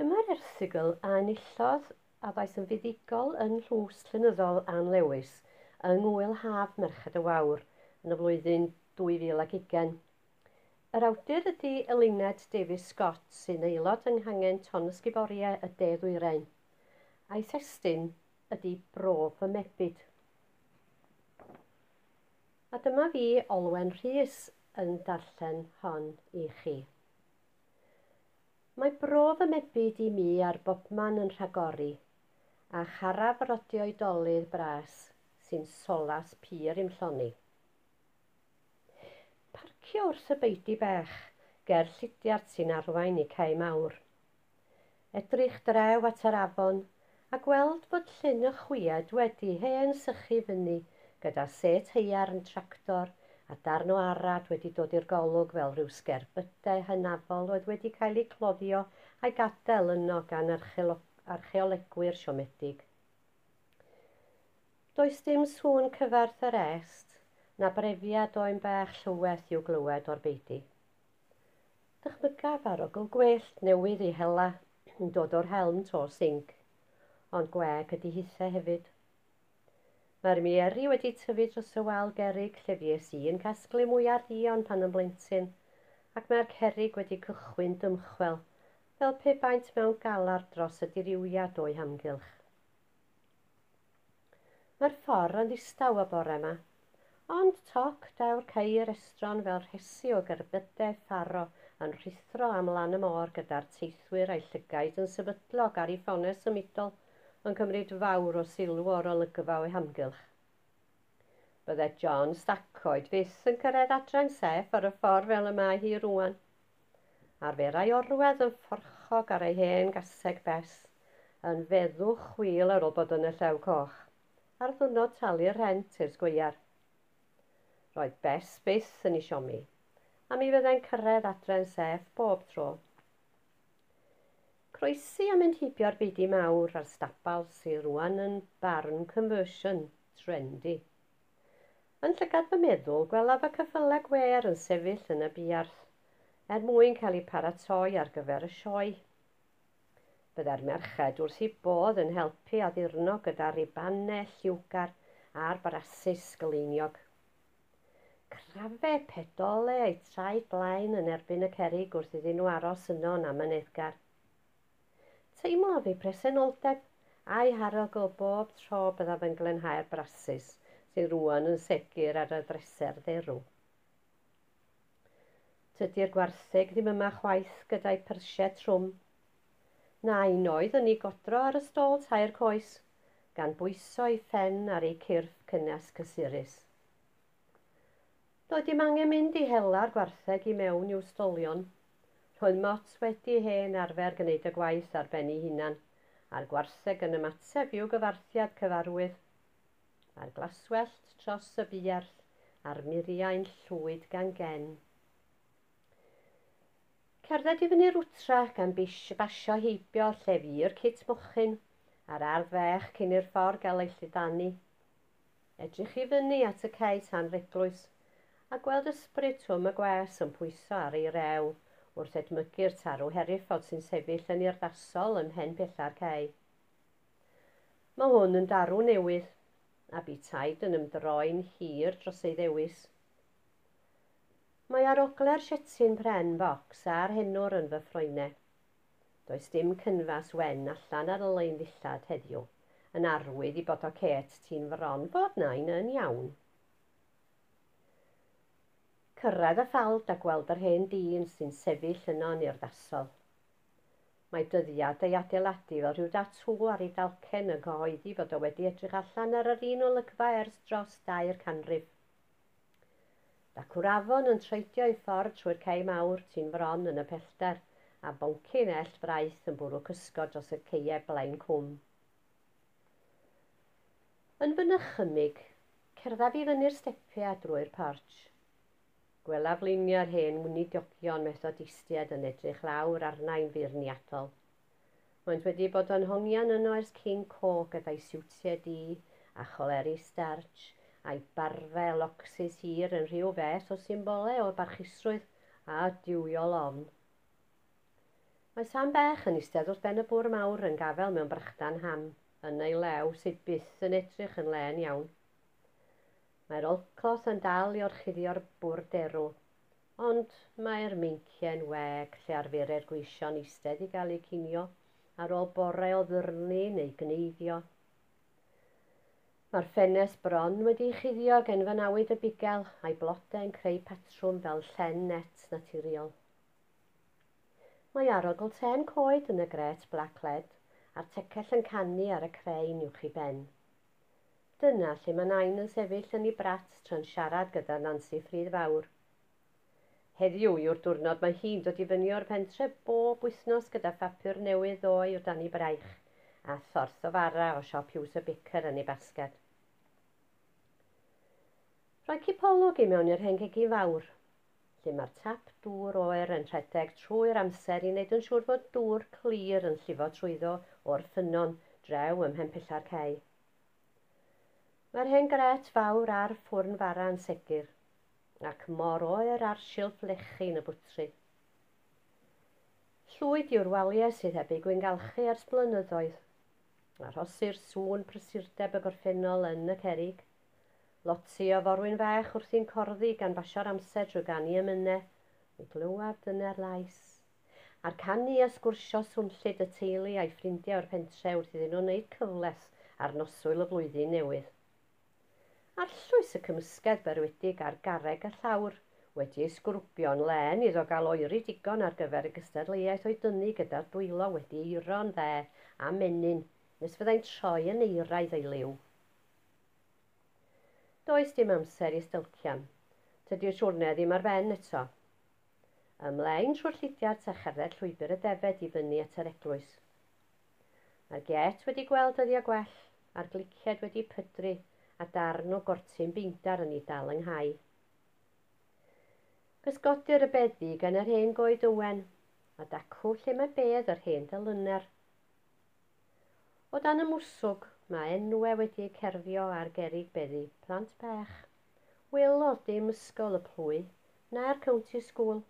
Dyma'r erthigol a enillodd a ddaeth yn fuddigol yn llws Llynyddol Ann Lewis yng Ngwyl Haf Merched y Wawr yn y flwyddyn 2020. Yr awdur ydy Eluned Davies Scott sy'n aelod yng nghangen ton ysguboriau y De Ddwyrain. A'i thestyn ydy brof y mebyd. A dyma fi Olwen Rhys yn darllen hon i chi. Mae brof y mebyd i mi ar bobman yn rhagori, a charaf rodio oedolydd bras sy'n solas pur i'm lloni. Parcio wrth y beidi bech, ger llidiart sy'n arwain i cae mawr. Edrych drew at yr afon, a gweld bod llyn y chwiad wedi hen sychu fyny gyda set heiar yn tractor a darn o arad wedi dod i'r golwg fel rhyw sgerbydau hynafol oedd wedi cael eu cloddio a'i gadael yno gan archeolegwyr siomedig. Does dim sŵn cyfarth yr est na brefiad o'n bach llyweth i'w glywed o'r beidi. Dychmygaf arogl gwellt newydd i hela yn dod o'r helm to sync, ond gweg ydy hithau hefyd. Mae'r mieri wedi tyfu dros y wal gerig lle fies i'n casglu mwy ar ddion pan yn blentyn, ac mae'r cerig wedi cychwyn dymchwel, fel pe baint mewn galar dros y diriwiad o'i hamgylch. Mae'r ffordd yn ddistaw y bore yma, ond toc dawr ceir estron fel rhesi o gerbydau ffaro yn rhithro am lan y môr gyda'r teithwyr a'i llygaid yn sefydlog ar ei ffones ymudol – yn cymryd fawr o sylw o'r olygfa o'i hamgylch. Bydde John Stacoed fyth yn cyrraedd adran seff ar y ffordd fel y mae hi rwan. Arferai orwedd yn fforchog ar ei hen gaseg bes, yn feddw chwil ar ôl bod yn y llew coch, a'r ddwnod talu'r rent i'r sgwyar. Roedd bes byth yn ei siomi, a mi fyddai'n cyrraedd adran seff bob tro croesi am mynd hibio'r beidio mawr ar stapal sy'n rwan yn barn conversion, trendy. Yn llygad fy meddwl, gwelaf y cyffylau gwer yn sefyll yn y biarth, er mwyn cael ei paratoi ar gyfer y sioe. Byddai'r merched wrth i bodd yn helpu addurno gyda ribanau lliwgar a'r barasus gyleiniog. Crafe pedole eu traed blaen yn erbyn y cerig wrth iddyn nhw aros yno yn mynedgar. Teimlo fi presenoldeb a'i harogl bob tro byddaf yn glenhau'r brasus sy'n rŵan yn segur ar y dreser dderw. Tydy'r gwartheg ddim yma chwaith gyda'i pyrsiau trwm. Na un oedd yn ei godro ar y stôl tair coes, gan bwyso ei ffen ar ei cyrff cynnes cysurus. Doedd dim angen mynd i hela'r gwartheg i mewn i'w stolion, Roedd mot wedi hen arfer gwneud y gwaith ar ben ei hunan, a'r gwarseg yn ymateb i'w gyfarthiad cyfarwydd. A'r glaswellt tros y biarth a'r muriau'n llwyd gan gen. Cerdded i fyny'r wtra gan basio heibio llefi'r cit mochyn, a'r ardd fech cyn i'r ffordd gael ei llydani. Edrych i fyny at y cae tan reglwys, a gweld ysbryd twm y gwas yn pwyso ar ei rew, wrth edmygu'r tarw heriffod sy'n sefyll yn urddasol ym mhen pella'r cae. Mae hwn yn darw newydd, a bu taid yn ymdroi'n hir dros ei ddewis. Mae arogla'r sietyn pren bocs a'r henwr yn fy ffroenau. Does dim cynfas wen allan ar y leindillad heddiw, yn arwydd i bod o cet ti'n fron fod nain yn iawn. Cyrraedd y ffald a gweld yr hen dyn sy'n sefyll yno yn urdasol. Mae dyddiad ei adeiladu fel rhyw datw ar ei dalcen yn cyhoeddi fod o wedi edrych allan ar yr un olygfa ers dros dair canrif. Dacwr afon yn treidio ei ffordd trwy'r cei mawr tu'n fron yn y pellter a boncyn ell braith yn bwrw cysgod dros y ceie blaen cwm. Yn fy nychymig, cerddaf i fyny'r stepiau drwy'r porch. Wel, ar luniau'r hen, munidiogion methodistiaid yn edrych lawr arnau'n feirniadol. Maent wedi bod yn hongian yno ers cyn co gyda'i siwtiau di a choleri starch a'i barfau locsys hir yn rhyw beth o symbolau o barchusrwydd a diwiol ofn. Mae Sam Bech yn eistedd wrth ben y bwr mawr yn gafel mewn brachdan ham, yn ei lew sydd byth yn edrych yn len iawn. Mae'r olclos yn dal i orchuddio'r bwr derw, ond mae'r meincie'n weg lle arferau'r gweision eistedd i gael eu cinio ar ôl bore o ddyrnu neu gneifio. Mae'r ffenest bron wedi'i chuddio gan fynawyd y bugel a'i blodau'n creu patrwm fel llen net naturiol. Mae arogl ten coed yn y gret black led a'r tecell yn canu ar y creu uwch i ben. Dyna lle mae nain yn sefyll yn ei brat tra'n siarad gyda Nancy Ffryd Fawr. Heddiw yw'r diwrnod mae hi'n dod i fyny o'r pentre bob wythnos gyda phapur newydd o i'w dan ei braich a thorth o fara o siop Hughes y Bicer yn ei basged. Rhoi cipolwg i mewn i'r hengegi fawr, lle mae'r tap dŵr oer yn rhedeg trwy'r amser i wneud yn siŵr fod dŵr clir yn llifo trwyddo o'r ffynon drew ym Mhempillar Cei. Mae'r hen gret fawr ar ffwrn fara'n sicr, ac mor oer ar silff lechu yn y bwtri. Llwyd yw'r waliau sydd heb ei gwyngalchu ers blynyddoedd, arhosir sŵn prysurdeb y gorffennol yn y cerig. Lotsi o forwyn fech wrthi'n corddi gan basio'r amser drwy ganu ymynau, i glywed dyna'r lais. A'r canu a sgwrsio swnllid y teulu a'i ffrindiau o'r pentre wrth iddyn nhw wneud cyfles ar noswyl y flwyddyn newydd. Arllwys y cymysgedd berwedig ar garreg a llawr, wedi ei sgrwbio'n len iddo gael oeri digon ar gyfer y gystadleuaeth o'i dynnu gyda'r dwylo wedi eiro'n dde a menyn nes fyddai'n troi yn eiraidd ei liw. Does dim amser i stelcian. Tydi'r siwrne ddim ar ben eto. Ymlaen trwy'r llidiad a cherdded llwybr y defed i fyny at yr eglwys. Mae'r get wedi gweld dyddiau gwell, a'r gliciad wedi pydru a darn o gortyn beindar yn ei dal yng nghau. Gysgodir y beddi gan yr hen goed ywen, a dacw lle mae bedd yr hen dalyner. O dan y mwswg, mae enwau wedi eu cerfio ar gerig beddi plant bech. Welodd dim ysgol y plwy na'r county school.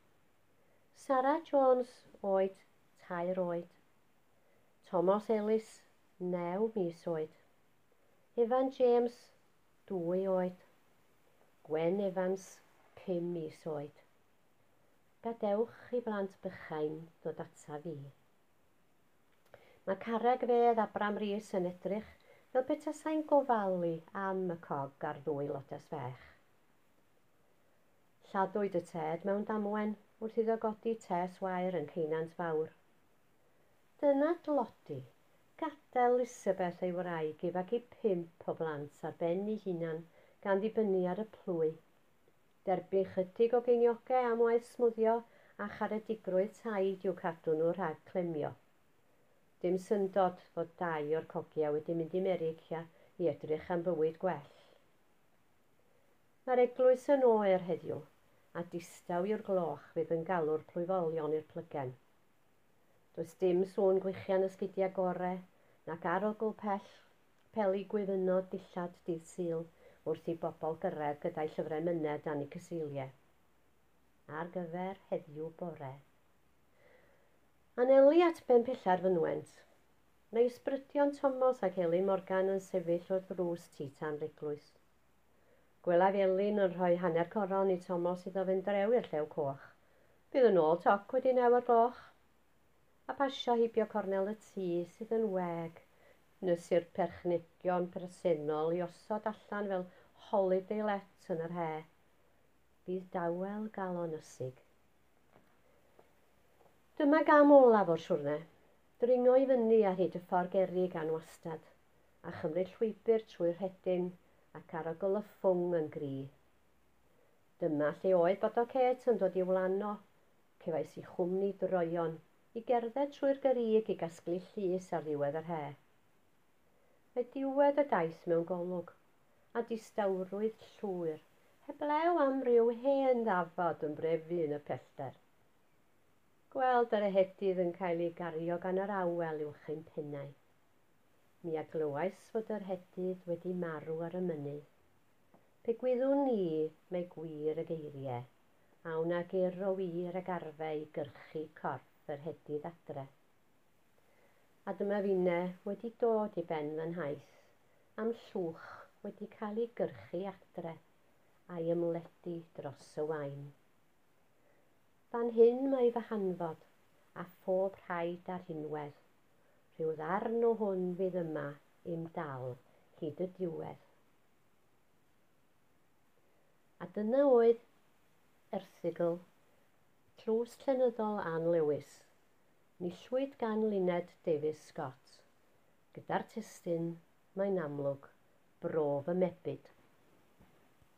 Sarah Jones, oed, tair oed. Thomas Ellis, 9 mis oed. Evan James, dwy oed. Gwen Evans, pum mis oed. Gadewch i blant bychain ddod ata fi. Mae carreg fedd Abram Rhys yn edrych fel petasau'n gofalu am y cog ar ddwy lotes fech. Lladwyd y ted mewn damwen wrth iddo godi tes wair yn ceinant fawr. Dyna dlodi gadael Elisabeth ei wraig i fagu pimp o blant ar ben ei hunan gan ddibynnu ar y plwy. Derbyn chydig o geiniogau am waith smwddio a charedigrwydd taid i'w cadw nhw rhag clemio. Dim syndod fod dau o'r cogia wedi mynd i Merica i edrych am bywyd gwell. Mae'r eglwys yn oer heddiw a distaw i'r gloch fydd yn galw'r plwyfolion i'r plygen. Does dim sôn gwychian ysgidiau gorau nac arogl pell peli gwyfynod dillad dydd syl wrth i bobl gyrraedd gyda'i llyfrau myned dan eu cyseiliau. Ar gyfer heddiw bore. Anelu at ben pillar fynwent. Mae ysbrydion Thomas ac Elin Morgan yn sefyll wrth rws titan ryglwys. Gwelaf Elin yn rhoi hanner coron i Thomas iddo fynd drew i'r llew coch. Bydd yn ôl toc wedi naw ar gloch a pasio hibio cornel y tŷ sydd yn weg. Nes i'r perchnigion presennol i osod allan fel holiday let yn yr he. Bydd dawel galon ysig. Dyma gam olaf o'r siwrne. Dringo i fyny ar hyd y ffordd geri gan wastad, a chymryd llwybr trwy'r hedyn ac arogl y ffwng yn gri. Dyma lle oedd bod o Cet yn dod i wlano, cefais i chwmni droion i gerdded trwy'r gyrig i gasglu llys ar ddiwedd yr he. Mae diwedd y daith mewn golwg, a distawrwydd llwyr, heblew am ryw hen ddafod yn brefu yn y pellter. Gweld yr ehedydd yn cael ei gario gan yr awel uwch ein pennau. Mi aglywais fod yr hedydd wedi marw ar y mynydd. Pe gwyddwn ni mae gwir y geiriau, a wna gero wir ag arfau i gyrchu corff yr hedydd adre. A dyma fine wedi dod i ben fy nhaith, am llwch wedi cael ei gyrchu adre a'i ymledu dros y wain. Fan hyn mae fy hanfod a phob rhaid ar hunwedd, rhyw ddarn o hwn fydd yma im dal hyd y diwedd. A dyna oedd erthigl Tlws Llenyddol Ann Lewis Nillwyd gan Luned Davies Scott Gyda'r testyn, mae'n amlwg brof y mebyd.